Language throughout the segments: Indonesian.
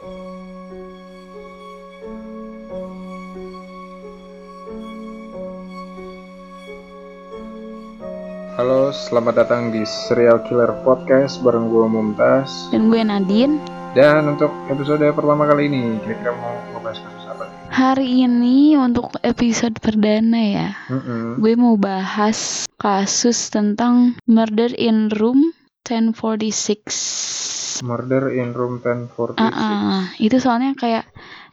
Halo, selamat datang di Serial Killer Podcast bareng gue Mumtaz. Dan gue Nadine. Dan untuk episode pertama kali ini, kira-kira mau ngebahas kasus apa nih? Hari ini untuk episode perdana ya, Mm-mm. gue mau bahas kasus tentang murder in room 1046. Murder in Room 1046. Ah, ah, itu soalnya kayak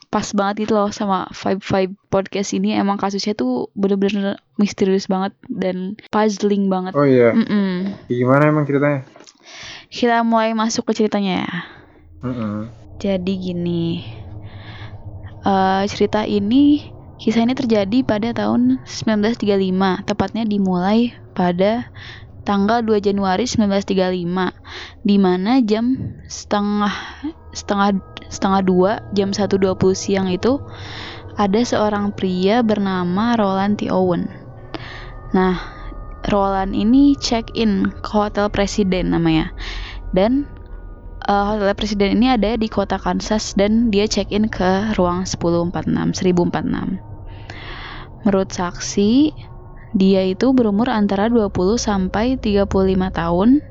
pas banget itu loh sama vibe vibe podcast ini emang kasusnya tuh bener-bener misterius banget dan puzzling banget. Oh iya, Mm-mm. gimana emang ceritanya? Kita mulai masuk ke ceritanya ya. Mm-mm. Jadi gini, eh, cerita ini, kisah ini terjadi pada tahun 1935, tepatnya dimulai pada tanggal 2 Januari 1935, di mana jam setengah setengah setengah dua, jam 1.20 siang itu ada seorang pria bernama Roland T. Owen. Nah, Roland ini check in ke hotel presiden namanya, dan eh, hotel presiden ini ada di kota Kansas dan dia check in ke ruang 1046 1046 menurut saksi dia itu berumur antara 20 sampai 35 tahun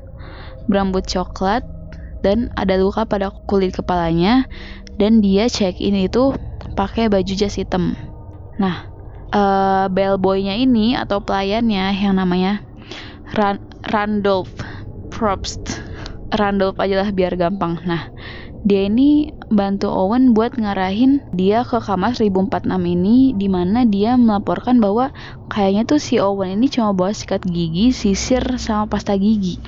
berambut coklat dan ada luka pada kulit kepalanya dan dia check in itu pakai baju jas hitam nah eh, bellboynya ini atau pelayannya yang namanya Ran- Randolph Probst Randolph aja lah biar gampang. Nah, dia ini bantu Owen buat ngarahin dia ke kamar 1046 ini di mana dia melaporkan bahwa kayaknya tuh si Owen ini cuma bawa sikat gigi, sisir sama pasta gigi.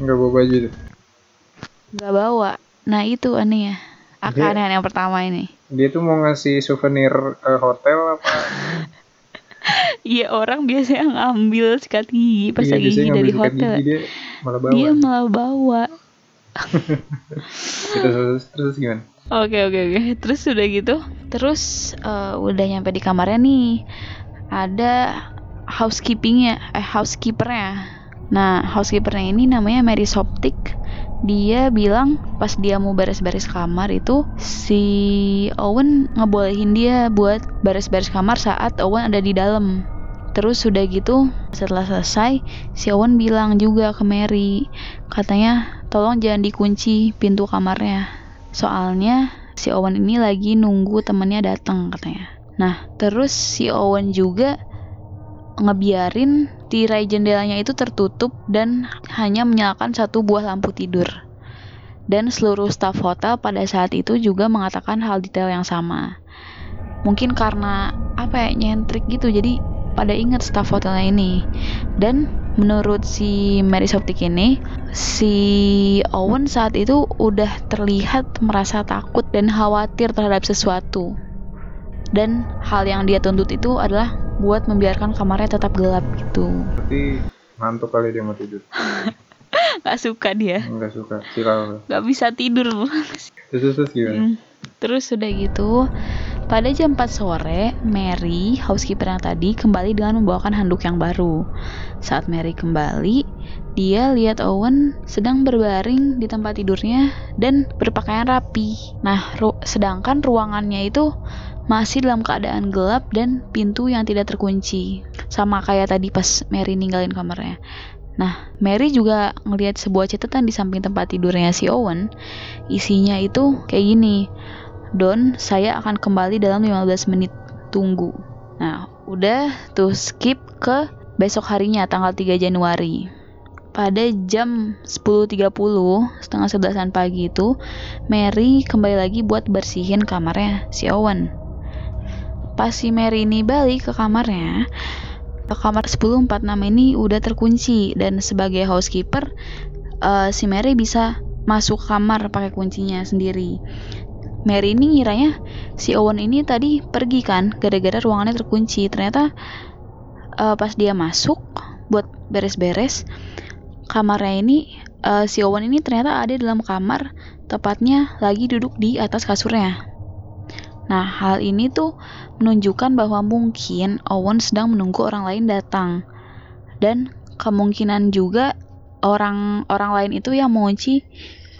Nggak bawa baju tuh. Gak bawa. Nah, itu aneh ya. Keanehan yang pertama ini. Dia tuh mau ngasih souvenir ke hotel apa? Iya, orang biasanya ngambil sikat gigi, pasta Iya, gigi dari hotel. gigi, dia malah bawa. Dia malah bawa. Terus, terus, terus gimana? Oke oke oke. Terus udah gitu, terus eh, udah nyampe di kamarnya nih. Ada housekeepingnya, eh housekeepernya. Nah housekeepernya ini namanya Mary Soptik. Dia bilang pas dia mau beres-beres kamar itu si Owen ngebolehin dia buat beres-beres kamar saat Owen ada di dalam. Terus udah gitu setelah selesai si Owen bilang juga ke Mary katanya tolong jangan dikunci pintu kamarnya soalnya si Owen ini lagi nunggu temennya datang katanya. Nah, terus si Owen juga ngebiarin tirai jendelanya itu tertutup dan hanya menyalakan satu buah lampu tidur. Dan seluruh staf hotel pada saat itu juga mengatakan hal detail yang sama. Mungkin karena apa ya nyentrik gitu, jadi pada ingat staf hotelnya ini. Dan menurut si Mary Soptik ini, si Owen saat itu udah terlihat merasa takut dan khawatir terhadap sesuatu. Dan hal yang dia tuntut itu adalah buat membiarkan kamarnya tetap gelap gitu. Berarti ngantuk kali dia mau tidur. Gak suka dia, Enggak suka, silau. gak bisa tidur. Terus, terus, terus gimana? Hmm. Terus udah gitu, pada jam 4 sore, Mary, housekeeper yang tadi, kembali dengan membawakan handuk yang baru. Saat Mary kembali, dia lihat Owen sedang berbaring di tempat tidurnya dan berpakaian rapi. Nah, ru- sedangkan ruangannya itu masih dalam keadaan gelap dan pintu yang tidak terkunci. Sama kayak tadi pas Mary ninggalin kamarnya. Nah, Mary juga ngelihat sebuah catatan di samping tempat tidurnya si Owen. Isinya itu kayak gini. Don, saya akan kembali dalam 15 menit. Tunggu. Nah, udah tuh skip ke besok harinya tanggal 3 Januari. Pada jam 10.30, setengah sebelasan pagi itu, Mary kembali lagi buat bersihin kamarnya si Owen. Pas si Mary ini balik ke kamarnya, kamar 1046 ini udah terkunci dan sebagai housekeeper eh, si Mary bisa masuk kamar pakai kuncinya sendiri. Mary ini ngiranya si Owen ini tadi pergi kan gara-gara ruangannya terkunci. Ternyata eh, pas dia masuk buat beres-beres kamarnya ini eh, si Owen ini ternyata ada dalam kamar tepatnya lagi duduk di atas kasurnya. Nah, hal ini tuh menunjukkan bahwa mungkin Owen sedang menunggu orang lain datang. Dan kemungkinan juga orang orang lain itu yang mengunci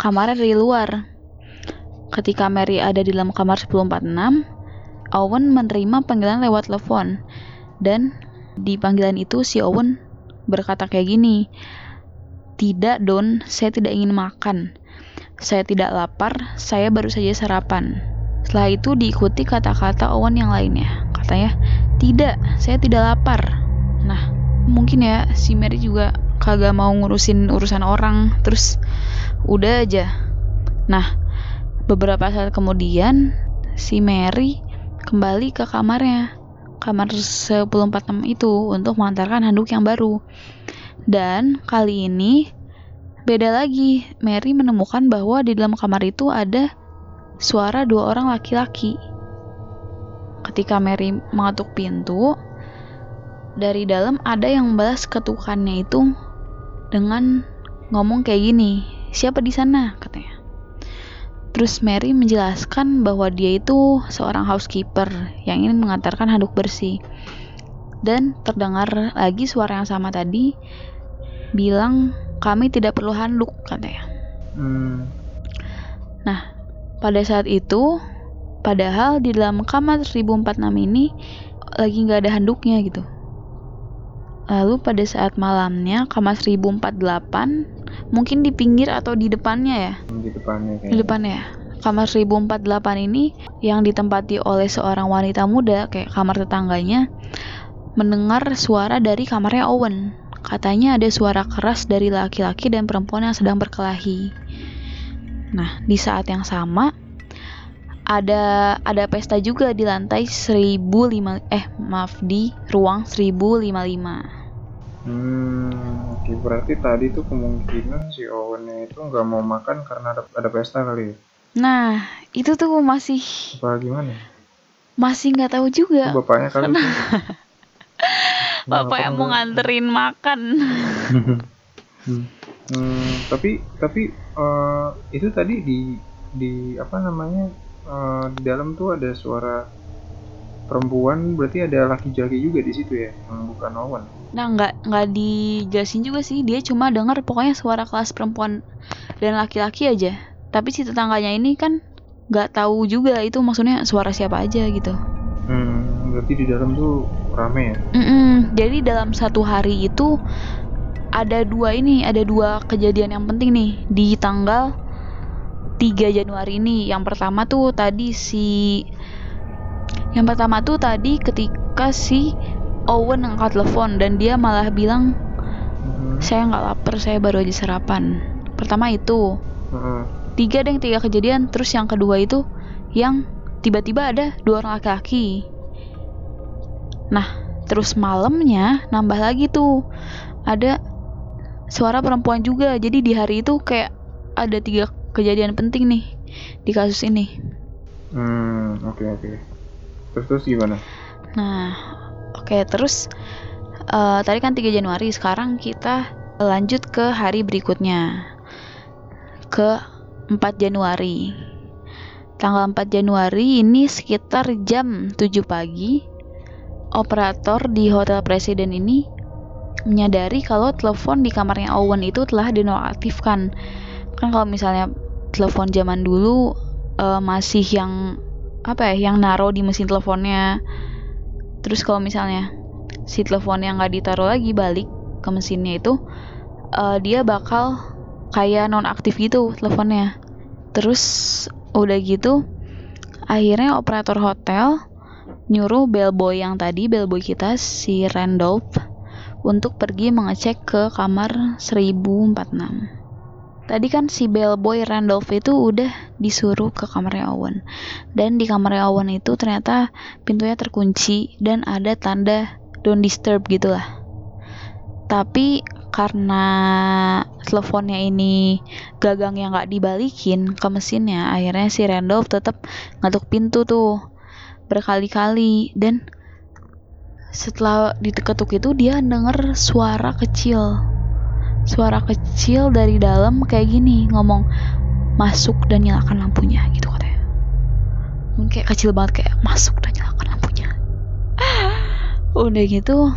kamarnya dari luar. ketika Mary ada di dalam kamar 1046, Owen menerima panggilan lewat telepon. Dan di panggilan itu si Owen berkata kayak gini, "Tidak, Don, saya tidak ingin makan. Saya tidak lapar, saya baru saja sarapan." Setelah itu diikuti kata-kata Owen yang lainnya. Katanya, "Tidak, saya tidak lapar." Nah, mungkin ya si Mary juga kagak mau ngurusin urusan orang, terus udah aja. Nah, beberapa saat kemudian si Mary kembali ke kamarnya kamar 1046 itu untuk mengantarkan handuk yang baru. Dan kali ini beda lagi. Mary menemukan bahwa di dalam kamar itu ada suara dua orang laki-laki. Ketika Mary mengetuk pintu, dari dalam ada yang membalas ketukannya itu dengan ngomong kayak gini, "Siapa di sana?" katanya. Terus Mary menjelaskan bahwa dia itu seorang housekeeper yang ingin mengantarkan handuk bersih. Dan terdengar lagi suara yang sama tadi bilang kami tidak perlu handuk katanya. Hmm. Nah, pada saat itu padahal di dalam kamar 1046 ini lagi nggak ada handuknya gitu. Lalu pada saat malamnya kamar 1048 mungkin di pinggir atau di depannya ya di depannya kayaknya. di depannya ya kamar 1048 ini yang ditempati oleh seorang wanita muda kayak kamar tetangganya mendengar suara dari kamarnya Owen katanya ada suara keras dari laki-laki dan perempuan yang sedang berkelahi nah di saat yang sama ada ada pesta juga di lantai 1005 eh maaf di ruang 1055 Hmm, oke berarti tadi tuh kemungkinan si Owennya itu nggak mau makan karena ada, ada pesta kali ya? Nah, itu tuh masih Apa gimana? masih nggak tahu juga. Itu bapaknya kali itu. Bapak yang mau nganterin makan. Hmm. Hmm, tapi tapi eh, itu tadi di di apa namanya eh, di dalam tuh ada suara perempuan berarti ada laki jaki juga di situ ya yang bukan Owen. Nah, nggak nggak dijelasin juga sih. Dia cuma dengar pokoknya suara kelas perempuan dan laki-laki aja. Tapi si tetangganya ini kan nggak tahu juga itu maksudnya suara siapa aja gitu. Hmm, berarti di dalam tuh rame ya? Mm-mm. Jadi dalam satu hari itu ada dua ini, ada dua kejadian yang penting nih di tanggal 3 Januari ini. Yang pertama tuh tadi si yang pertama tuh tadi ketika si Owen angkat telepon dan dia malah bilang Mhm. saya nggak lapar, saya baru aja sarapan. Pertama itu Heeh. tiga deh tiga kejadian. Terus yang kedua itu yang tiba-tiba ada dua orang laki-laki. Nah, terus malamnya nambah lagi tuh ada suara perempuan juga. Jadi di hari itu kayak ada tiga kejadian penting nih di kasus ini. Hmm, oke oke. Terus terus gimana? Nah, oke terus eh, tadi kan 3 Januari, sekarang kita lanjut ke hari berikutnya. Ke 4 Januari. Tanggal 4 Januari ini sekitar jam 7 pagi, operator di Hotel Presiden ini menyadari kalau telepon di kamarnya Owen itu telah dinonaktifkan. Kan kalau misalnya telepon zaman dulu eh, masih yang apa ya, yang naro di mesin teleponnya. Terus kalau misalnya si teleponnya nggak ditaruh lagi balik ke mesinnya itu, eh, dia bakal kayak nonaktif gitu teleponnya. Terus udah gitu, akhirnya operator hotel nyuruh bellboy yang tadi bellboy kita si Randolph untuk pergi mengecek ke kamar 1046. Tadi kan si bellboy Randolph itu udah disuruh ke kamarnya Owen. Dan di kamarnya Owen itu ternyata pintunya terkunci dan ada tanda don't disturb gitu lah. Tapi karena teleponnya ini gagang yang nggak dibalikin ke mesinnya, akhirnya si Randolph tetap ngetuk pintu tuh berkali-kali dan setelah diketuk itu dia denger suara kecil. Suara kecil dari dalam kayak gini ngomong masuk dan nyalakan lampunya gitu katanya. Mungkin kayak kecil banget kayak masuk dan nyalakan lampunya. Udah gitu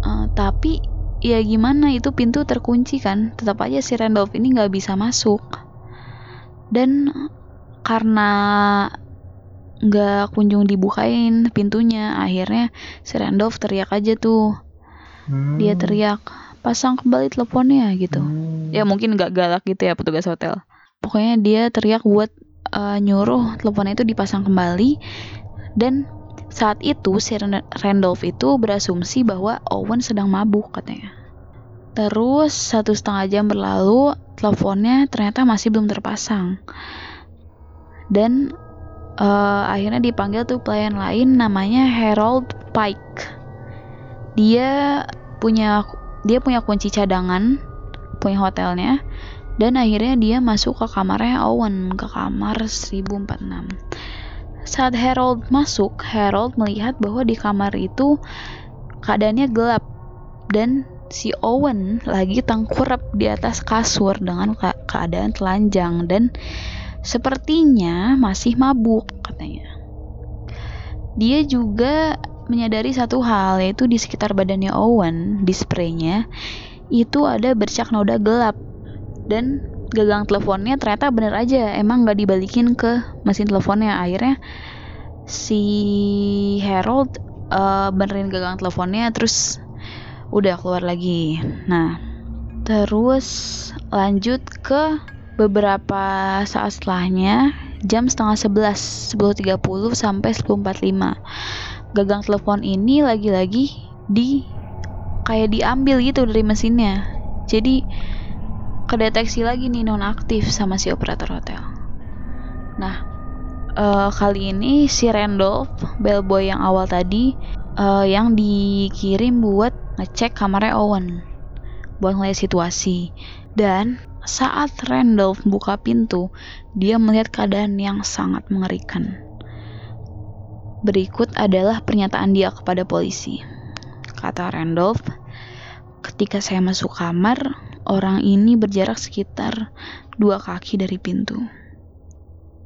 eh, tapi ya gimana itu pintu terkunci kan. Tetap aja si Randolph ini nggak bisa masuk. Dan karena nggak kunjung dibukain pintunya. Akhirnya si Randolph teriak aja tuh. Hmm. dia teriak pasang kembali teleponnya gitu. Hmm. ya mungkin nggak galak gitu ya petugas hotel. Pokoknya dia teriak buat eh, nyuruh teleponnya itu dipasang kembali. Dan saat itu si Ran- Randolph itu berasumsi bahwa Owen sedang mabuk katanya. Terus satu setengah jam berlalu teleponnya ternyata masih belum terpasang. Dan eh, akhirnya dipanggil tuh pelayan lain namanya Harold Pike. Dia punya dia punya kunci cadangan punya hotelnya dan akhirnya dia masuk ke kamarnya Owen ke kamar 1046 saat Harold masuk Harold melihat bahwa di kamar itu keadaannya gelap dan si Owen lagi tengkurap di atas kasur dengan ke- keadaan telanjang dan sepertinya masih mabuk katanya. Dia juga menyadari satu hal yaitu di sekitar badannya Owen di spraynya itu ada bercak noda gelap. Dan gagang teleponnya ternyata bener aja emang nggak dibalikin ke mesin teleponnya. Akhirnya si Harold eh, benerin gagang teleponnya terus udah keluar lagi. Nah terus lanjut ke beberapa saat setelahnya jam setengah sebelas 10.30 sampai 10.45 gagang telepon ini lagi-lagi di kayak diambil gitu dari mesinnya. Jadi kedeteksi lagi nih nonaktif sama si operator hotel. Nah eh, kali ini si Randolph bellboy yang awal tadi eh, yang dikirim buat ngecek kamarnya Owen buat ngeliat situasi. Dan saat Randolph buka pintu dia melihat keadaan yang sangat mengerikan Berikut adalah pernyataan dia kepada polisi. Kata Randolph, ketika saya masuk kamar, orang ini berjarak sekitar dua kaki dari pintu.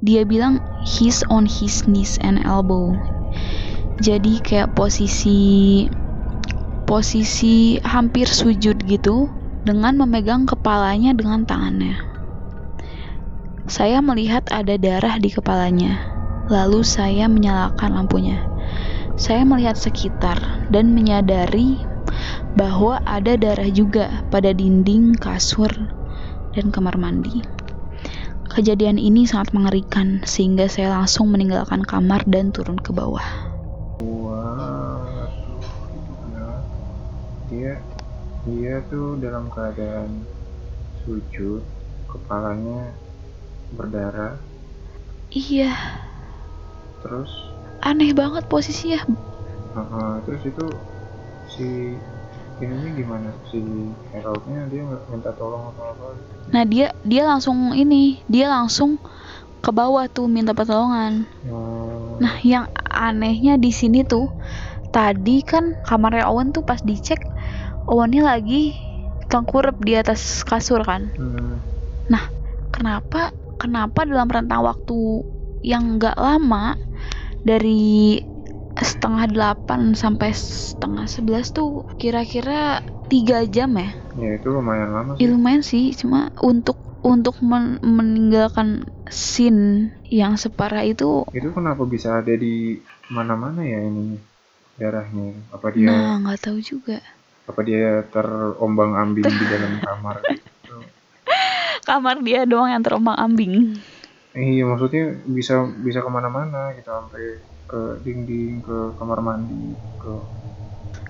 Dia bilang he's on his knees and elbow. Jadi kayak posisi posisi hampir sujud gitu dengan memegang kepalanya dengan tangannya. Saya melihat ada darah di kepalanya. Lalu saya menyalakan lampunya. Saya melihat sekitar dan menyadari bahwa ada darah juga pada dinding, kasur, dan kamar mandi. Kejadian ini sangat mengerikan sehingga saya langsung meninggalkan kamar dan turun ke bawah. Gila. Dia dia tuh dalam keadaan sujud, kepalanya berdarah, Iya, terus aneh banget posisinya. uh, terus itu si ininya gimana? Si Haroldnya dia nggak minta tolong apa apa? Nah, dia dia langsung ini, dia langsung ke bawah tuh minta pertolongan. Oh, Nah, yang anehnya di sini tuh tadi kan kamarnya Owen tuh pas dicek Owennya lagi tengkurap di atas kasur kan. hmm, Kenapa kenapa dalam rentang waktu yang nggak lama dari setengah delapan sampai setengah sebelas tuh kira-kira tiga jam ya? ya itu lumayan lama Ya sih. lumayan sih, cuma untuk untuk men- meninggalkan scene yang separah itu Itu kenapa bisa ada di mana-mana ya ini darahnya? Apa dia nah nggak tahu juga. Apa dia terombang ambing di dalam kamar gitu? Kamar dia doang yang terombang ambing. Iya maksudnya bisa bisa ke mana-mana gitu sampai ke dinding ke kamar mandi ke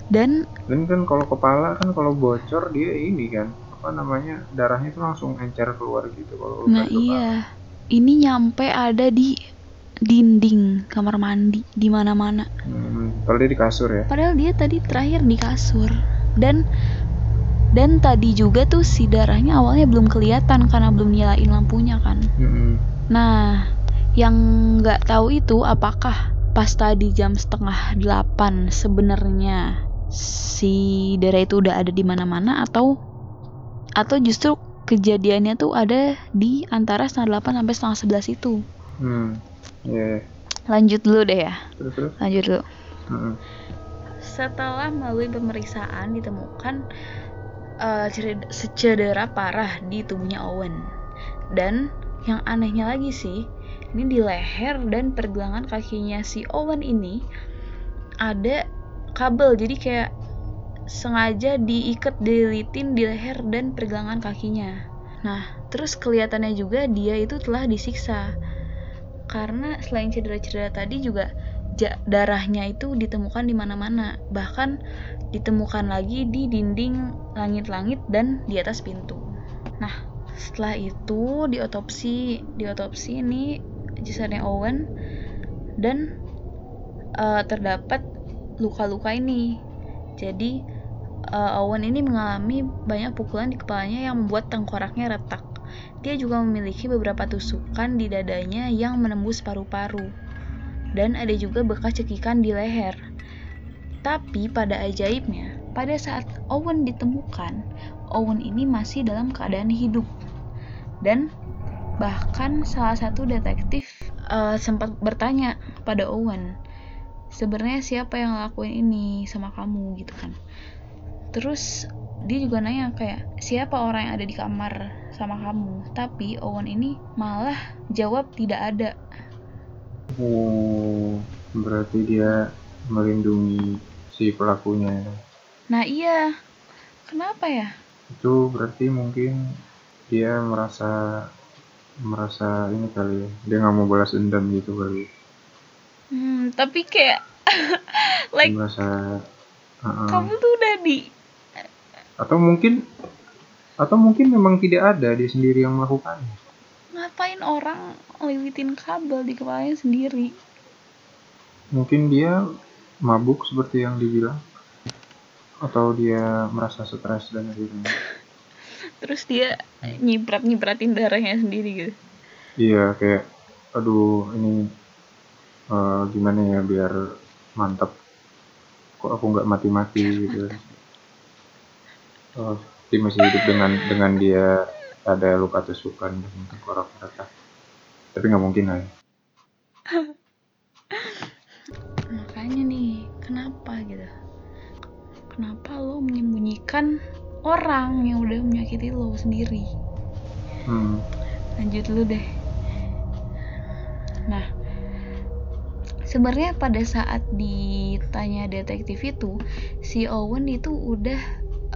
Dan dan kan kalau kepala kan kalau bocor dia ini kan apa namanya darahnya itu langsung encer keluar gitu kalau nah iya, ini nyampe ada di dinding kamar mandi di mana-mana. Hmm, kalau dia di kasur ya. Padahal dia tadi terakhir di kasur dan dan tadi juga tuh si darahnya awalnya belum kelihatan karena belum nyalain lampunya kan. Mm-mm. Nah, yang nggak tahu itu apakah pas tadi jam setengah delapan sebenarnya si darah itu udah ada di mana-mana atau atau justru kejadiannya tuh ada di antara setengah delapan sampai setengah sebelas itu. Hmm. Iya. Lanjut dulu deh ya, Terus terus. lanjut dulu. Mm-mm. Setelah melalui pemeriksaan ditemukan ceder- cedera parah di tubuhnya Owen. Dan yang anehnya lagi sih, Ini di leher dan pergelangan kakinya si Owen ini ada kabel. Jadi kayak sengaja diikat dililitin di leher dan pergelangan kakinya. Nah, terus kelihatannya juga dia itu telah disiksa. Karena selain cedera-cedera tadi juga darahnya itu ditemukan di mana-mana. Bahkan ditemukan lagi di dinding langit-langit dan di atas pintu. Nah, setelah itu diotopsi, diotopsi ini jasadnya Owen dan uh, terdapat luka-luka ini. Jadi uh, Owen ini mengalami banyak pukulan di kepalanya yang membuat tengkoraknya retak. Dia juga memiliki beberapa tusukan di dadanya yang menembus paru-paru. Dan ada juga bekas cekikan di leher. Tapi pada ajaibnya, pada saat Owen ditemukan, Owen ini masih dalam keadaan hidup. Dan bahkan salah satu detektif uh, sempat bertanya pada Owen, sebenarnya siapa yang lakuin ini sama kamu gitu kan. Terus dia juga nanya kayak siapa orang yang ada di kamar sama kamu. Tapi Owen ini malah jawab tidak ada. Oh, berarti dia melindungi si pelakunya. Nah iya. Kenapa ya? Itu berarti mungkin dia merasa merasa ini kali ya. Dia nggak mau balas dendam gitu kali hmm, tapi kayak like merasa uh -uh. kamu tuh udah di atau mungkin atau mungkin memang tidak ada dia sendiri yang melakukannya ngapain orang lilitin kabel di kepalanya sendiri? Mungkin dia mabuk seperti yang dibilang. Atau dia merasa stres dan akhirnya terus dia nyiprat nyipratin darahnya sendiri gitu? Iya kayak aduh ini uh, gimana ya biar mantap kok aku nggak mati-mati gitu? Oh dia masih hidup dengan dengan dia ada luka tusukan dan tengkorak retak tapi nggak mungkin lah ya. kenapa lo menyembunyikan orang yang udah menyakiti lo sendiri hmm. lanjut lu deh nah sebenarnya pada saat ditanya detektif itu si Owen itu udah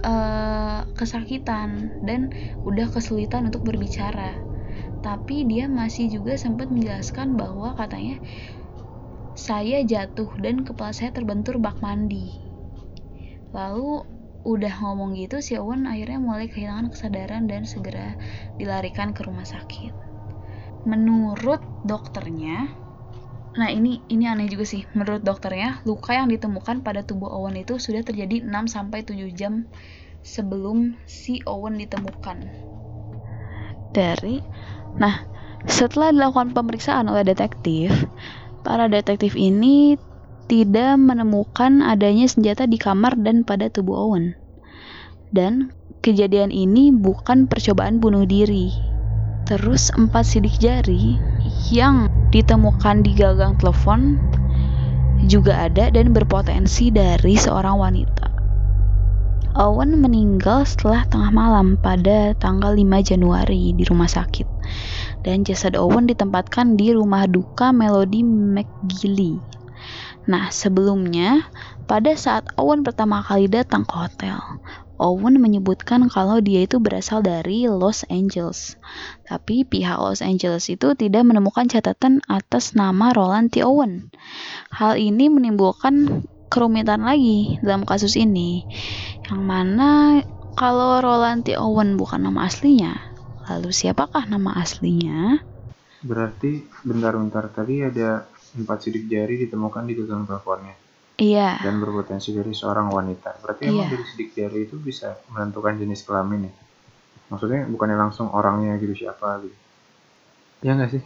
uh, kesakitan dan udah kesulitan untuk berbicara tapi dia masih juga sempat menjelaskan bahwa katanya saya jatuh dan kepala saya terbentur bak mandi Lalu udah ngomong gitu si Owen akhirnya mulai kehilangan kesadaran dan segera dilarikan ke rumah sakit. Menurut dokternya, nah ini ini aneh juga sih. Menurut dokternya, luka yang ditemukan pada tubuh Owen itu sudah terjadi 6 sampai 7 jam sebelum si Owen ditemukan. Dari nah, setelah dilakukan pemeriksaan oleh detektif, para detektif ini tidak menemukan adanya senjata di kamar dan pada tubuh Owen. Dan kejadian ini bukan percobaan bunuh diri. Terus empat sidik jari yang ditemukan di gagang telepon juga ada dan berpotensi dari seorang wanita. Owen meninggal setelah tengah malam pada tanggal 5 Januari di rumah sakit. Dan jasad Owen ditempatkan di rumah duka Melody McGilly Nah, sebelumnya, pada saat Owen pertama kali datang ke hotel, Owen menyebutkan kalau dia itu berasal dari Los Angeles. Tapi pihak Los Angeles itu tidak menemukan catatan atas nama Roland T. Owen. Hal ini menimbulkan kerumitan lagi dalam kasus ini. Yang mana kalau Roland T. Owen bukan nama aslinya, lalu siapakah nama aslinya? Berarti bentar-bentar tadi ada empat sidik jari ditemukan di gagang teleponnya. Iya. Dan berpotensi dari seorang wanita. Berarti emang iya. dari sidik jari itu bisa menentukan jenis kelamin ya? Maksudnya bukannya langsung orangnya gitu siapa gitu. Ya nggak sih?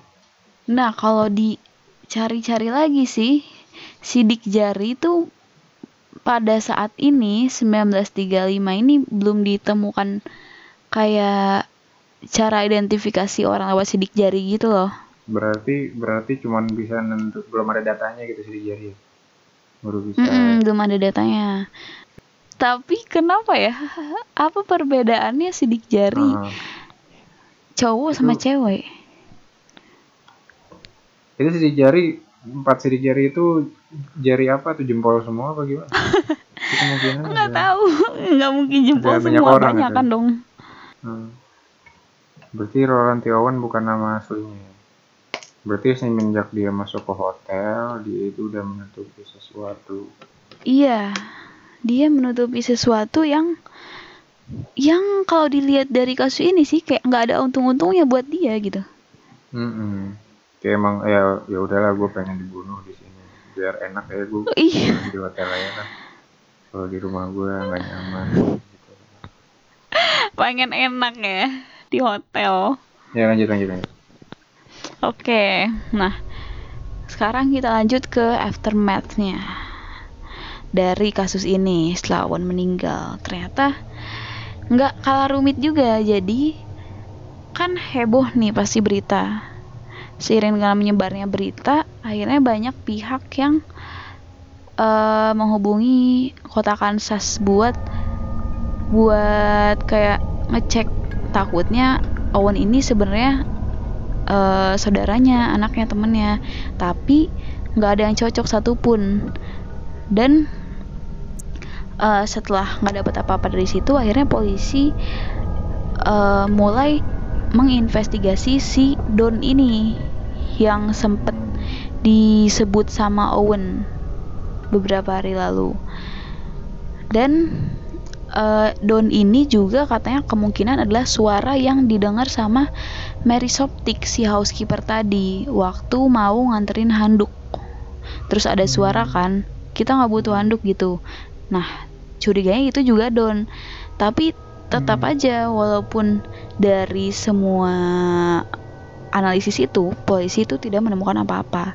Nah kalau dicari-cari lagi sih, sidik jari itu pada saat ini 1935 ini belum ditemukan kayak cara identifikasi orang lewat sidik jari gitu loh berarti berarti cuman bisa nentu belum ada datanya gitu sih di jari baru bisa. Mm belum ada datanya. Tapi kenapa ya? Apa perbedaannya sidik jari? Uh, cowok sama cewek? Itu sidik jari empat sidik jari itu jari apa? Tuh jempol semua apa gimana? Itu nggak tahu. Nggak mungkin jempol Ada banyak semua banyak itu. kan dong. Hmm. Berarti Roland T. Owen bukan nama aslinya. Berarti semenjak dia masuk ke hotel, dia itu udah menutupi sesuatu. iya dia menutupi sesuatu yang yang kalau dilihat dari kasus ini sih kayak nggak ada untung-untungnya buat dia gitu Hmm. Kayak emang ya ya udahlah gue pengen dibunuh di sini biar enak ya gue iya di hotel aja kan. Kalau di rumah gue nggak nyaman. Gitu. pengen enak ya di hotel Ya lanjut lanjut lanjut. Oke, nah sekarang kita lanjut ke aftermath-nya dari kasus ini setelah Owen meninggal. Ternyata nggak kalah rumit juga, jadi kan heboh nih pasti berita. Seiring dengan menyebarnya berita, akhirnya banyak pihak yang eh, menghubungi kota Kansas buat buat kayak ngecek takutnya Owen ini sebenarnya eh, saudaranya, anaknya, temennya, tapi nggak ada yang cocok satupun. Dan eh, setelah nggak dapat apa-apa dari situ, akhirnya polisi eh, mulai menginvestigasi si Don ini yang sempet disebut sama Owen beberapa hari lalu. Dan eh, Don ini juga katanya kemungkinan adalah suara yang didengar sama Mary Soptik si housekeeper tadi waktu mau nganterin handuk. Terus ada suara kan, kita nggak butuh handuk gitu. Nah, curiganya itu juga Don. Tapi tetap Hmm. aja walaupun dari semua analisis itu, polisi itu tidak menemukan apa-apa.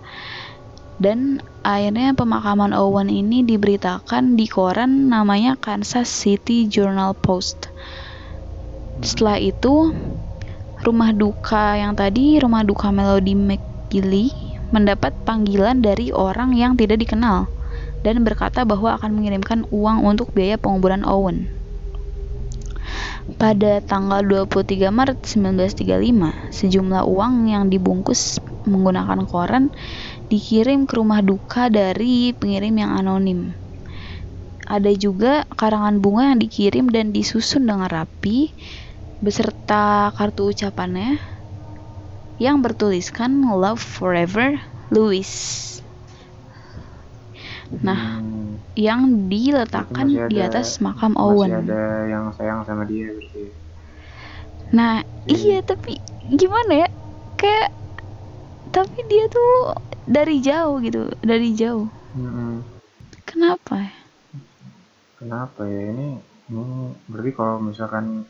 Dan akhirnya pemakaman Owen ini diberitakan di koran namanya Kansas City Journal Post. Setelah itu, rumah duka yang tadi, rumah duka Melody McGilly, mendapat panggilan dari orang yang tidak dikenal dan berkata bahwa akan mengirimkan uang untuk biaya penguburan Owen. Pada tanggal 23 Maret 1935, sejumlah uang yang dibungkus menggunakan koran dikirim ke rumah duka dari pengirim yang anonim. Ada juga karangan bunga yang dikirim dan disusun dengan rapi beserta kartu ucapannya yang bertuliskan Love Forever Louis. Nah, Hmm. yang diletakkan Masih di ada- atas makam Masih Owen. ada yang sayang sama dia berarti. Nah, Iya. iya tapi gimana ya? Kayak tapi dia tuh dari jauh gitu, dari jauh. Hmm. Kenapa? ya? Kenapa ya ini? Ini berarti kalau misalkan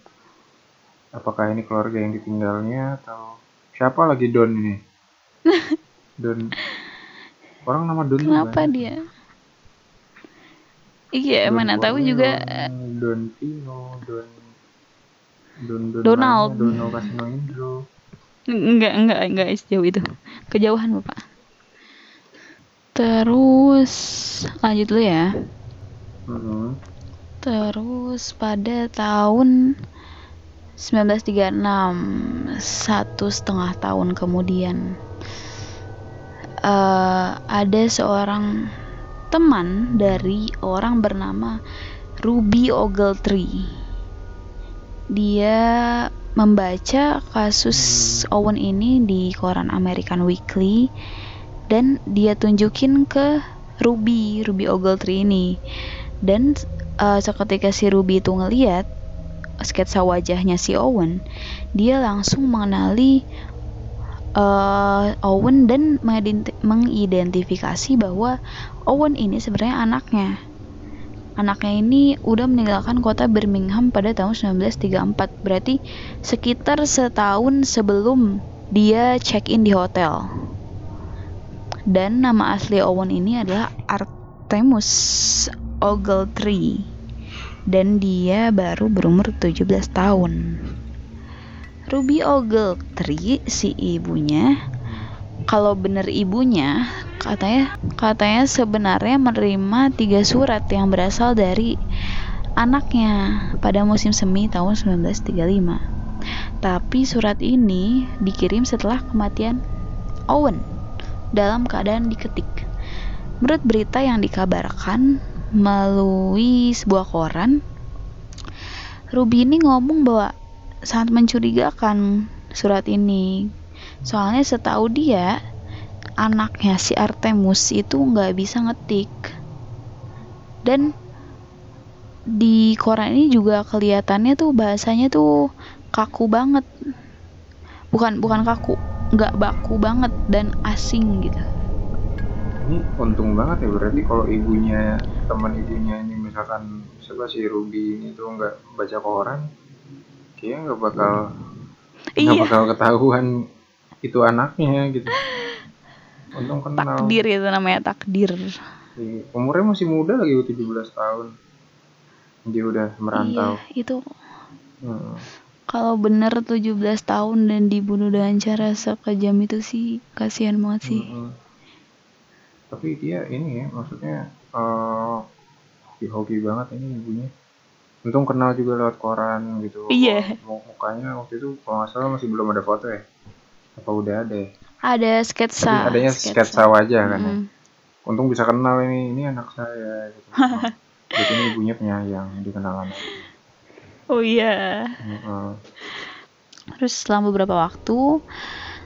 apakah ini keluarga yang ditinggalnya atau siapa lagi Don ini? Don. Orang nama Don Kenapa dia? Iya, Don mana tahu juga Don Pino, Don Don Don Donald. Dono Kasino Indro. Enggak enggak enggak sejauh itu. Kejauhan, Bapak. Terus lanjut dulu ya. Mm-mm. Terus pada tahun 1936, satu setengah tahun kemudian, eh, ada seorang teman dari orang bernama Ruby Ogletree. Dia membaca kasus Owen ini di koran American Weekly dan dia tunjukin ke Ruby, Ruby Ogletree ini. Dan eh, seketika si Ruby itu ngeliat sketsa wajahnya si Owen, dia langsung mengenali eh, Owen dan mengidenti- mengidentifikasi bahwa Owen ini sebenarnya anaknya. Anaknya ini udah meninggalkan kota Birmingham pada tahun 1934, berarti sekitar setahun sebelum dia check-in di hotel. Dan nama asli Owen ini adalah Artemus Ogletree dan dia baru berumur 17 tahun. Ruby Ogletree si ibunya kalau bener ibunya katanya katanya sebenarnya menerima tiga surat yang berasal dari anaknya pada musim semi tahun 1935. Tapi surat ini dikirim setelah kematian Owen. dalam keadaan diketik. Menurut berita yang dikabarkan melalui sebuah koran, Ruby ini ngomong bahwa sangat mencurigakan surat ini. Soalnya setahu dia, anaknya si Artemus itu nggak bisa ngetik. Dan di koran ini juga kelihatannya tuh bahasanya tuh kaku banget. Bukan bukan kaku, nggak baku banget dan asing gitu ini untung banget ya berarti kalau ibunya teman ibunya ini misalkan siapa si Ruby ini tuh nggak baca koran kayaknya nggak bakal nggak iya bakal ketahuan itu anaknya gitu untung kenal. Takdir itu namanya takdir. Iya, umurnya masih muda lagi 17 tahun. Dia udah merantau. Iya itu. Hmm. kalau bener 17 tahun dan dibunuh dengan cara sekejam itu sih kasihan banget sih. Mm-mm. tapi dia ini ya maksudnya eh hoki-hoki banget ini ibunya. Untung kenal juga lewat koran gitu. Iya. Mu- mukanya waktu itu kalau nggak salah masih belum ada foto ya. Apa udah ada ya ada sketsa adanya sketsa. wajah kan ya. Untung bisa kenal ini ini anak saya gitu. Berarti ini ibunya penyayang dikenal anak oh iya. Heeh. Terus setelah beberapa waktu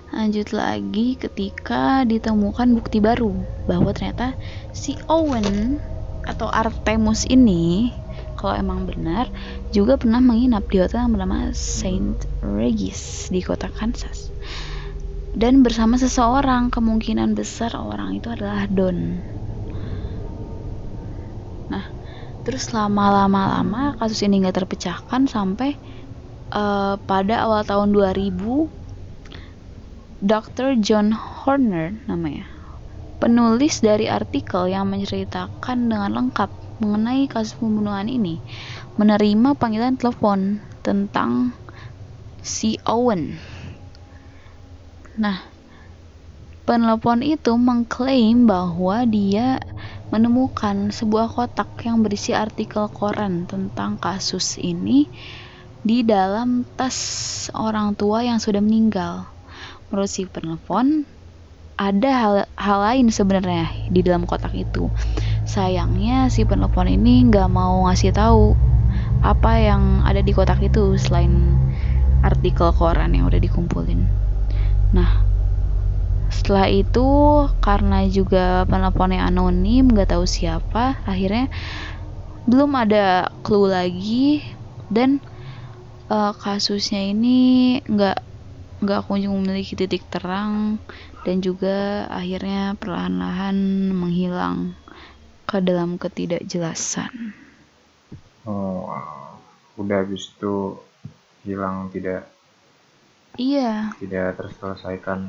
lanjut lagi ketika ditemukan bukti baru bahwa ternyata si Owen atau Artemus ini kalau emang benar juga pernah menginap di hotel yang bernama Saint Regis di kota Kansas dan bersama seseorang kemungkinan besar orang itu adalah Don. Nah, terus lama-lama-lama kasus ini nggak terpecahkan sampai eh, pada awal tahun 2000 Dr. John Horner namanya penulis dari artikel yang menceritakan dengan lengkap mengenai kasus pembunuhan ini menerima panggilan telepon tentang si Owen nah penelpon itu mengklaim bahwa dia menemukan sebuah kotak yang berisi artikel koran tentang kasus ini di dalam tas orang tua yang sudah meninggal. Menurut si penelpon, ada hal, hal lain sebenarnya di dalam kotak itu. Sayangnya si penelpon ini nggak mau ngasih tahu apa yang ada di kotak itu selain artikel koran yang udah dikumpulin. Nah, setelah itu karena juga penelponnya anonim nggak tahu siapa akhirnya belum ada clue lagi dan eh, kasusnya ini nggak nggak kunjung memiliki titik terang dan juga akhirnya perlahan-lahan menghilang ke dalam ketidakjelasan. oh udah habis itu hilang tidak Iya, tidak terselesaikan.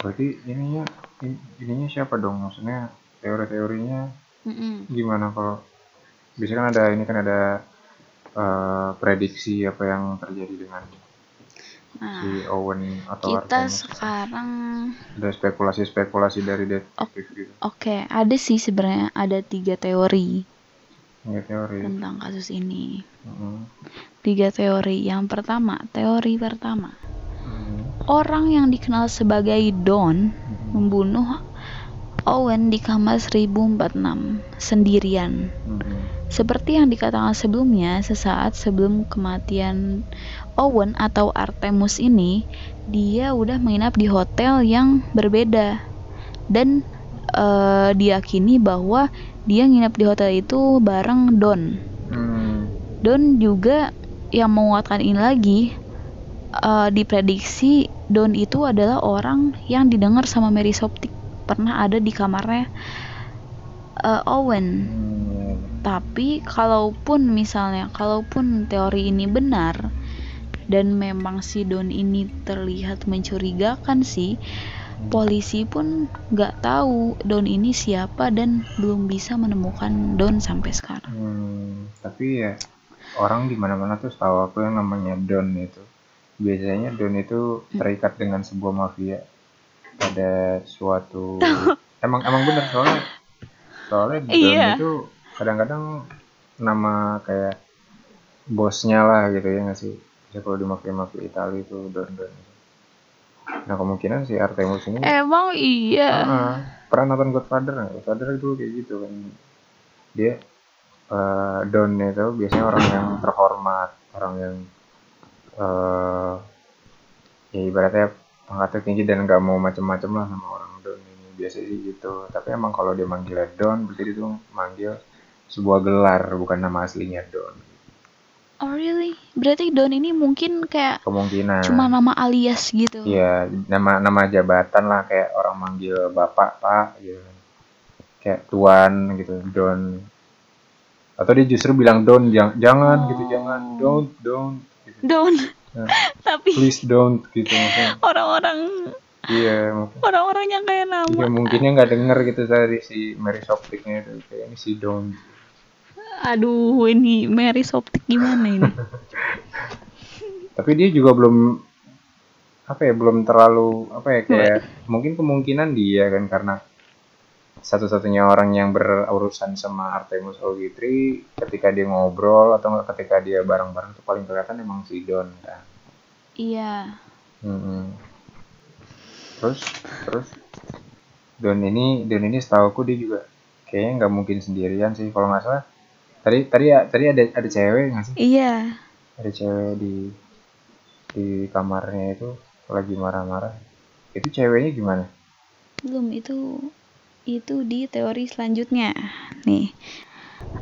Berarti ininya in- ininya siapa dong? Maksudnya teori-teorinya mm-mm. gimana kalau biasanya kan ada ini kan ada eh, prediksi apa yang terjadi dengan Nah, si Owen atau kita Artemis. sekarang ada spekulasi-spekulasi dari detektif gitu. oke ada sih sebenarnya ada tiga teori teori tentang kasus ini. Mm. Tiga teori. Yang pertama, teori pertama, Mm. orang yang dikenal sebagai Don Mm. membunuh Owen di kamar 1046 sendirian. Mm. Seperti yang dikatakan sebelumnya, sesaat sebelum kematian Owen atau Artemus ini, dia udah menginap di hotel yang berbeda dan eh, diyakini bahwa dia nginap di hotel itu bareng Don. Mm. Don juga yang menguatkan ini lagi eh, diprediksi Don itu adalah orang yang didengar sama Mary Soptik pernah ada di kamarnya eh, Owen. Mm. Tapi kalaupun misalnya, kalaupun teori ini benar dan memang si Don ini terlihat mencurigakan sih, polisi pun nggak tahu Don ini siapa dan belum bisa menemukan Don sampai sekarang. Hmm, tapi ya orang di mana-mana tuh tahu aku yang namanya Don itu. Biasanya Don itu terikat dengan sebuah mafia. Ada suatu emang emang bener soalnya soalnya Don Iya. itu kadang-kadang nama kayak bosnya lah gitu ya nggak sih? Bisa kalau di mafia-mafia Italia itu Don Don. Nah kemungkinan si Artemus ini Emang iya. uh, pernah nonton Godfather nggak? Godfather itu kayak gitu kan. Dia uh, Don itu biasanya orang yang terhormat orang yang uh, ya ibaratnya pangkatnya tinggi dan nggak mau macem-macem lah sama orang Don ini. Biasa sih gitu. Tapi emang kalau dia manggil Don berarti itu manggil sebuah gelar bukan nama aslinya Don Oh really? Berarti Don ini mungkin kayak kemungkinan cuma nama alias gitu. Iya, nama nama jabatan lah kayak orang manggil bapak pak gitu. Kayak tuan gitu, Don. Atau dia justru bilang Don, jangan, jangan gitu, jangan, Oh. don't, don't. Gitu. Don. Nah, Tapi please don't gitu orang-orang Iya, mungkin. orang-orang yang kayak nama. Iya, mungkinnya nggak denger gitu tadi si Mary Soptiknya itu kayak ini si Don. Aduh, ini Mary Soptik gimana ini? Tapi dia juga belum apa ya, belum terlalu apa ya kayak mungkin kemungkinan dia kan karena satu-satunya orang yang berurusan sama Artemus Fowl Gitri ketika dia ngobrol atau ketika dia bareng-bareng tuh paling kelihatan emang si Don kan. iya. Mm-mm. Terus terus Don ini Don ini setahuku dia juga kayaknya nggak mungkin sendirian sih kalau nggak salah. Tadi tadi ya tadi ada ada cewek nggak sih? Iya. Ada cewek di di kamarnya itu lagi marah-marah. Itu ceweknya gimana? Belum itu itu di teori selanjutnya. Nih.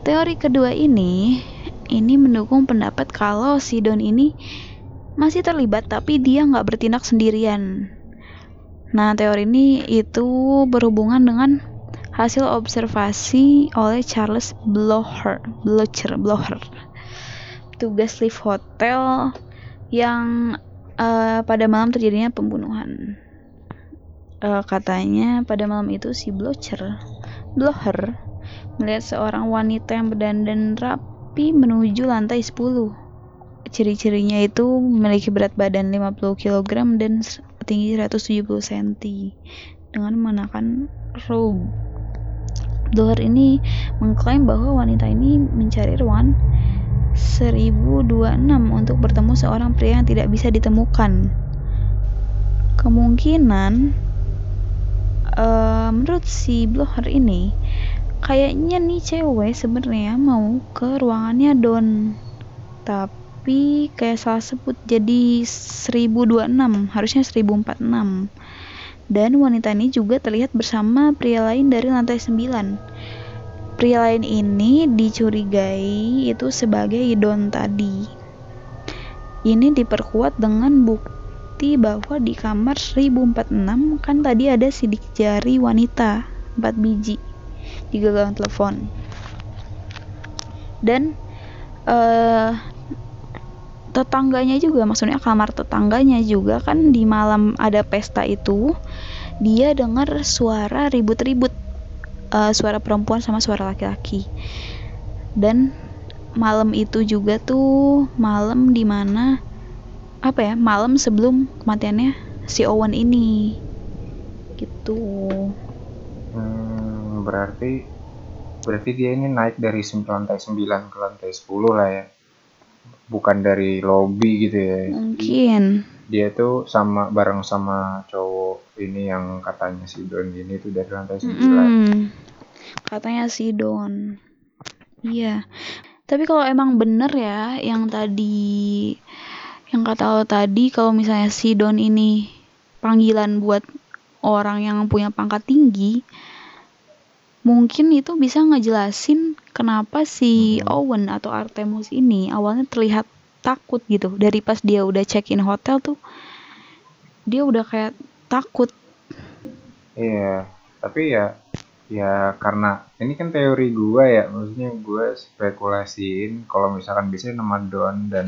Teori kedua ini ini mendukung pendapat kalau si Don ini masih terlibat tapi dia nggak bertindak sendirian. Nah, teori ini itu berhubungan dengan hasil observasi oleh Charles Blocher, Blocher, Blocher, tugas lift hotel yang eh, pada malam terjadinya pembunuhan. Eh, katanya pada malam itu si Blocher, Blocher melihat seorang wanita yang berdandan rapi menuju lantai 10. Ciri-cirinya itu memiliki berat badan 50 kg dan tinggi 170 cm dengan mengenakan robe. Blocher ini mengklaim bahwa wanita ini mencari ruangan 1026 untuk bertemu seorang pria yang tidak bisa ditemukan. Kemungkinan eh, menurut si Blocher ini kayaknya nih cewek sebenarnya mau ke ruangannya Don. Tapi kayak salah sebut jadi 1026, harusnya 1046. Dan wanita ini juga terlihat bersama pria lain dari lantai 9. Pria lain ini dicurigai itu sebagai Don tadi. Ini diperkuat dengan bukti bahwa di kamar 1046 kan tadi ada sidik jari wanita 4 biji di gagang telepon. Dan eh tetangganya juga maksudnya kamar tetangganya juga kan di malam ada pesta itu dia dengar suara ribut-ribut eh, suara perempuan sama suara laki-laki. Dan malam itu juga tuh malam di mana apa ya malam sebelum kematiannya si Owen ini. Gitu. Hmm, berarti berarti dia ini naik dari lantai 9 ke lantai 10 lah ya. Bukan dari lobby gitu ya. mungkin Dia tuh sama bareng sama cowok ini yang katanya si Don ini tuh dari lantai 9. Mm-mm. katanya si Don iya tapi kalau emang bener ya yang tadi yang kata lo tadi kalau misalnya si Don ini panggilan buat orang yang punya pangkat tinggi mungkin itu bisa ngejelasin kenapa si Mhm. Owen atau Artemus ini awalnya terlihat takut gitu. Dari pas dia udah check in hotel tuh dia udah kayak takut. Iya, tapi ya ya karena ini kan teori gua ya, maksudnya gua spekulasiin kalau misalkan biasanya nama Don dan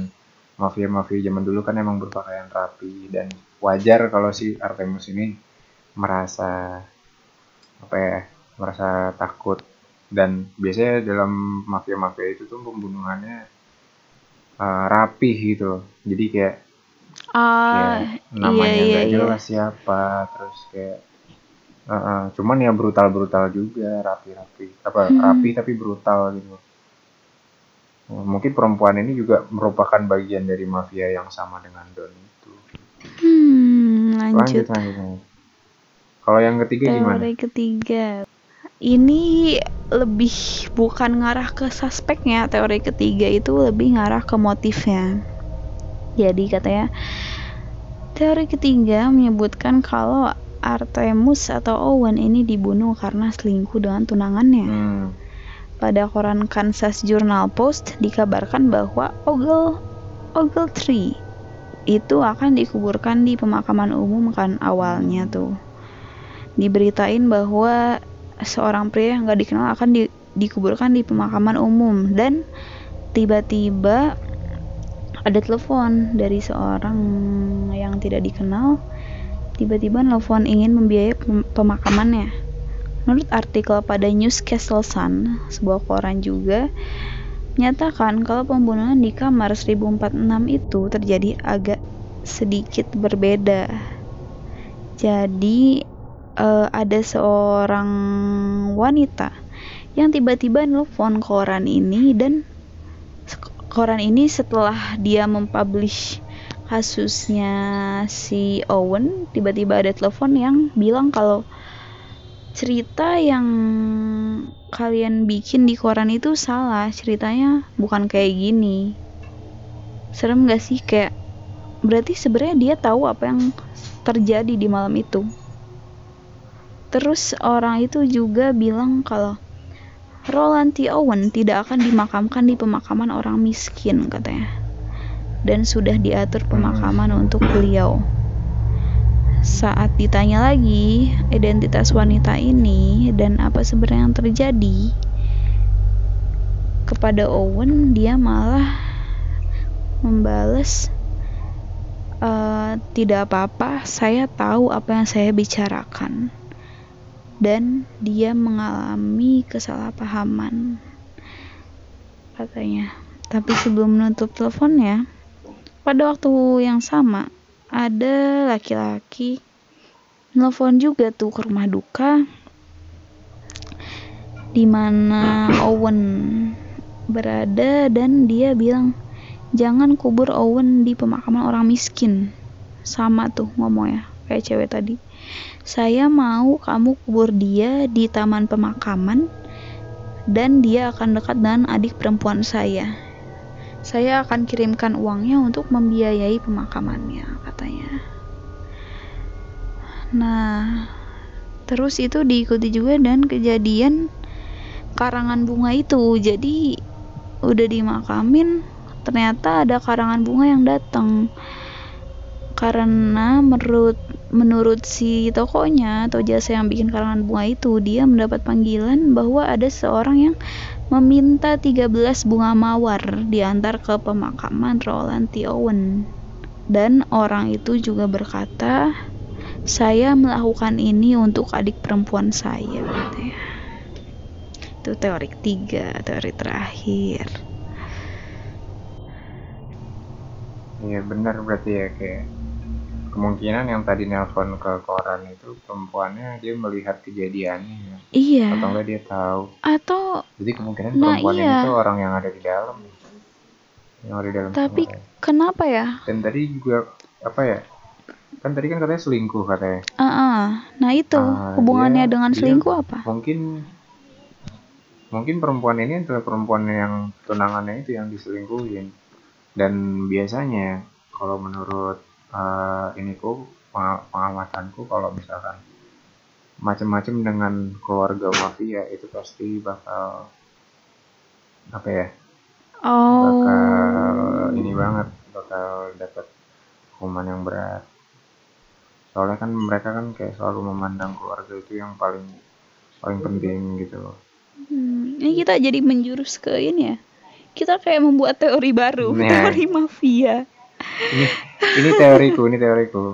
mafia-mafia zaman dulu kan emang berpakaian rapi dan wajar kalau si Artemus ini merasa apa ya, merasa takut dan biasanya dalam mafia-mafia itu tuh pembunuhannya eh, rapih gitu. Jadi kayak ah kayak namanya iya, nggak iya. jelas siapa terus kayak uh, uh, cuman ya brutal brutal juga rapi-rapi apa Hmm. rapi tapi brutal gitu Uh, mungkin perempuan ini juga merupakan bagian dari mafia yang sama dengan Don itu Hmm, lanjut. lanjut lanjut, lanjut. kalau yang ketiga gimana Teori ketiga. Ini lebih bukan ngarah ke suspeknya. Teori ketiga itu lebih ngarah ke motifnya. Jadi katanya teori ketiga menyebutkan kalau Artemus atau Owen ini dibunuh karena selingkuh dengan tunangannya. hmm. Pada koran Kansas Journal Post dikabarkan bahwa Ogle Ogletree itu akan dikuburkan di pemakaman umum kan awalnya tuh. Diberitain bahwa seorang pria yang gak dikenal akan di- dikuburkan di pemakaman umum. Dan tiba-tiba ada telepon dari seorang yang tidak dikenal. Tiba-tiba nelfon ingin membiayai pem- pemakamannya. Menurut artikel pada Newcastle Sun sebuah koran juga menyatakan kalau pembunuhan di kamar 1046 itu terjadi agak sedikit berbeda. Jadi eh, ada seorang wanita yang tiba-tiba nelfon koran ini dan koran ini setelah dia mempublish kasusnya si Owen tiba-tiba ada telepon yang bilang kalau cerita yang kalian bikin di koran itu salah ceritanya bukan kayak gini. Serem gak sih? Kayak berarti sebenarnya dia tahu apa yang terjadi di malam itu terus orang itu juga bilang kalau Roland T. Owen tidak akan dimakamkan di pemakaman orang miskin katanya. Dan sudah diatur pemakaman untuk beliau. Saat ditanya lagi identitas wanita ini dan apa sebenarnya yang terjadi kepada Owen dia malah membalas "Eh, tidak apa-apa saya tahu apa yang saya bicarakan dan dia mengalami kesalahpahaman katanya. Tapi sebelum menutup teleponnya pada waktu yang sama ada laki-laki nelfon juga tuh ke rumah duka di mana Owen berada dan dia bilang jangan kubur Owen di pemakaman orang miskin. Sama tuh ngomongnya kayak cewek tadi saya mau kamu kubur dia di taman pemakaman dan dia akan dekat dengan adik perempuan saya. Saya akan kirimkan uangnya untuk membiayai pemakamannya katanya. Nah terus itu diikuti juga dan kejadian karangan bunga itu. Jadi udah dimakamin ternyata ada karangan bunga yang datang karena menurut menurut si tokonya atau jasa yang bikin karangan bunga itu dia mendapat panggilan bahwa ada seorang yang meminta 13 bunga mawar diantar ke pemakaman Roland T. Owen. Dan orang itu juga berkata saya melakukan ini untuk adik perempuan saya katanya itu teori ketiga teori terakhir. Iya benar berarti ya kayak kemungkinan yang tadi nelpon ke koran itu perempuannya dia melihat kejadiannya ya. iya. Atau enggak dia tahu. Atau jadi kemungkinan Nah, perempuan iya. tuh orang yang ada di dalam. Yang ada di dalam tapi kenapa ya? Dan tadi juga apa ya kan tadi kan katanya selingkuh katanya. Ah, ah. nah itu. Ah, hubungannya dia- dengan dia selingkuh apa? mungkin mungkin perempuan ini adalah perempuan yang tunangannya itu yang diselingkuhin. Dan biasanya kalau menurut eh, iniku penga- pengamatanku kalau misalkan macam-macam dengan keluarga mafia itu pasti bakal apa ya oh. bakal ini banget bakal dapat hukuman yang berat. Soalnya kan mereka kan kayak selalu memandang keluarga itu yang paling paling penting gitu loh. Hmm, ini kita jadi menjurus ke ini ya. Kita kayak membuat teori baru Nah. teori mafia. Ini ini teoriku ini teoriku.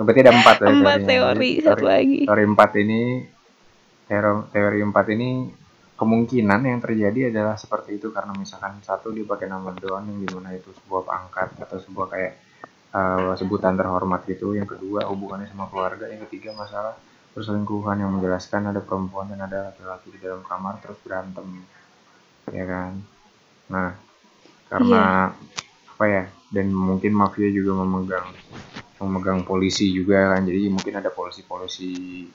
Berarti ada empat ya Empat teori, Jadi, satu lagi. teori empat ini teori, teori empat ini kemungkinan yang terjadi adalah seperti itu. Karena misalkan satu dia pakai nama doang yang di mana itu sebuah pangkat atau sebuah kayak eh, sebutan terhormat gitu. Yang kedua hubungannya sama keluarga. Yang ketiga masalah perselingkuhan. Yang menjelaskan ada perempuan dan ada laki-laki di dalam kamar terus berantem. Ya kan? Nah karena apa ya dan mungkin mafia juga memegang memegang polisi juga kan. Jadi mungkin ada polisi-polisi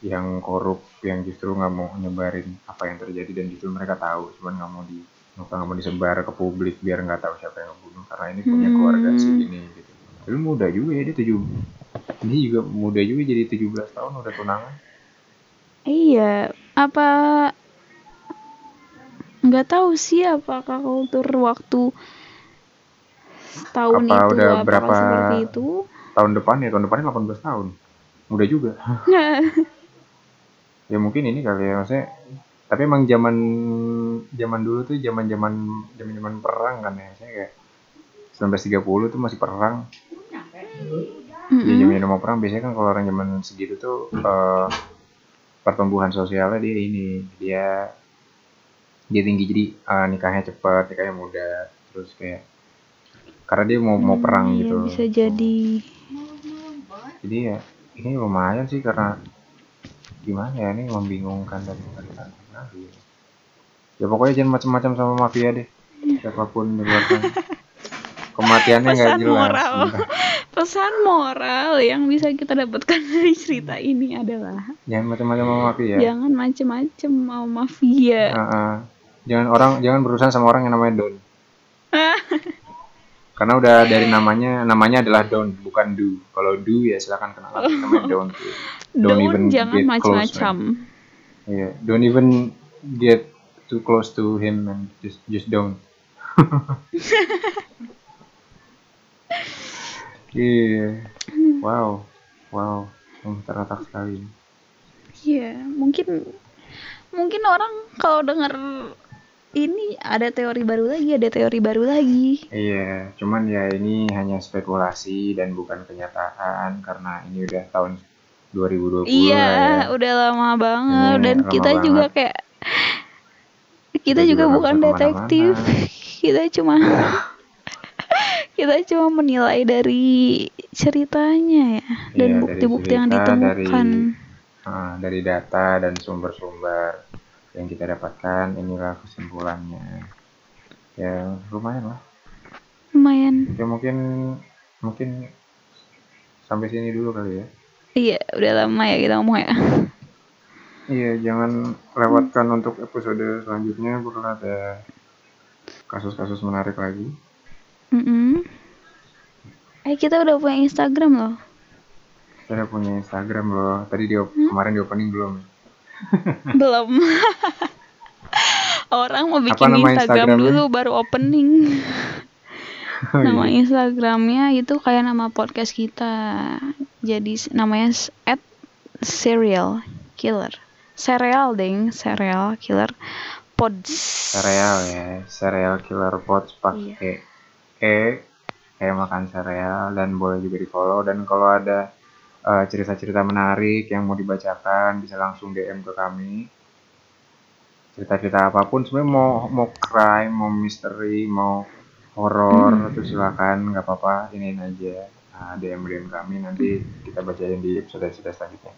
yang korup yang justru nggak mau nyebarin apa yang terjadi dan justru mereka tahu cuman nggak mau di nggak mau disebar ke publik biar nggak tahu siapa yang ngebunuh. Karena ini punya keluarga si Hmm. ini gitu. Tapi muda juga ya dia tujuh dia juga muda juga jadi 17 tahun udah tunangan. Iya, apa nggak tahu sih apakah kultur waktu tahun Apa itu udah berapa- seperti itu? tahun depan ya? Tahun depannya 18 tahun. Muda juga. Ya mungkin ini kali ya maksudnya. Tapi emang zaman zaman dulu tuh zaman zaman zaman zaman perang kan ya. Saya kayak 1930 tuh masih perang. Ya mm-mm. zaman mau perang biasanya kan kalau orang zaman segitu tuh eh, pertumbuhan sosialnya dia ini dia dia tinggi. Jadi eh, nikahnya cepat nikahnya muda. Terus kayak karena dia mau mau perang Iya, gitu bisa jadi. jadi ya ini lumayan sih karena gimana ya ini membingungkan dan mengerikan sekali ya pokoknya jangan macam-macam sama mafia deh siapa pun di luar sana kematiannya nggak Pesan jelas moral. Entah. Pesan moral yang bisa kita dapatkan dari cerita ini adalah jangan macam-macam sama mafia jangan macem-macem mau mafia. Heeh. jangan orang jangan berurusan sama orang yang namanya Don karena udah dari namanya namanya adalah Don bukan Do kalau Do ya silakan kenal namanya Don Don't Don't, even jangan get close, macam-macam. Iya, don't even get too close to him and just just don't. Iya. Wow. Wow. Terletak sekali. Iya, mungkin mungkin orang kalau dengar ini ada teori baru lagi, ada teori baru lagi. Iya, cuman ya ini hanya spekulasi dan bukan kenyataan karena ini udah tahun 2020 Iya, ya. udah lama banget Iya, dan lama kita banget. juga kayak kita, Kita juga, juga bukan detektif. Kita cuma kita cuma menilai dari ceritanya ya dan Iya, dari bukti-bukti yang cerita, ditemukan. Ah, dari data dan sumber-sumber yang kita dapatkan inilah kesimpulannya. Ya, lumayan lah. Lumayan. Ya mungkin mungkin sampai sini dulu kali ya. Iya, udah lama ya kita ngomong ya. Iya, jangan lewatkan untuk episode selanjutnya bakal ada kasus-kasus menarik lagi. Mm-mm. Eh kita udah punya Instagram loh. Saya udah punya Instagram loh. Tadi di kemarin di opening belum. Belum. Orang mau bikin Instagram Instagramnya? dulu baru opening. Oh, nama iya. Instagramnya itu kayak nama podcast kita. Jadi namanya at serial killer. Serial ding, serial killer pods. Sereal ya, sereal killer pots Iya. pakai E kayak makan sereal dan boleh juga di follow dan kalau ada eh, cerita-cerita menarik yang mau dibacakan bisa langsung DM ke kami cerita-cerita apa pun sebenarnya mau mau crime mau misteri mau horor itu silakan nggak apa-apa ini aja nah, DM DM kami nanti kita bacain di episode episode selanjutnya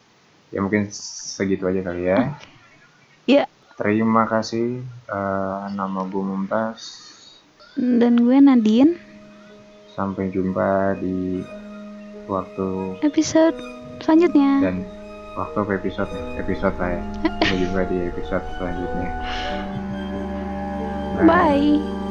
ya mungkin segitu aja kali ya Ya, Terima kasih. eh, nama gue Mumtaz. dan gue Nadine. Sampai jumpa di waktu Episode selanjutnya. dan waktu episode episode ya. Sampai jumpa di episode selanjutnya. Bye.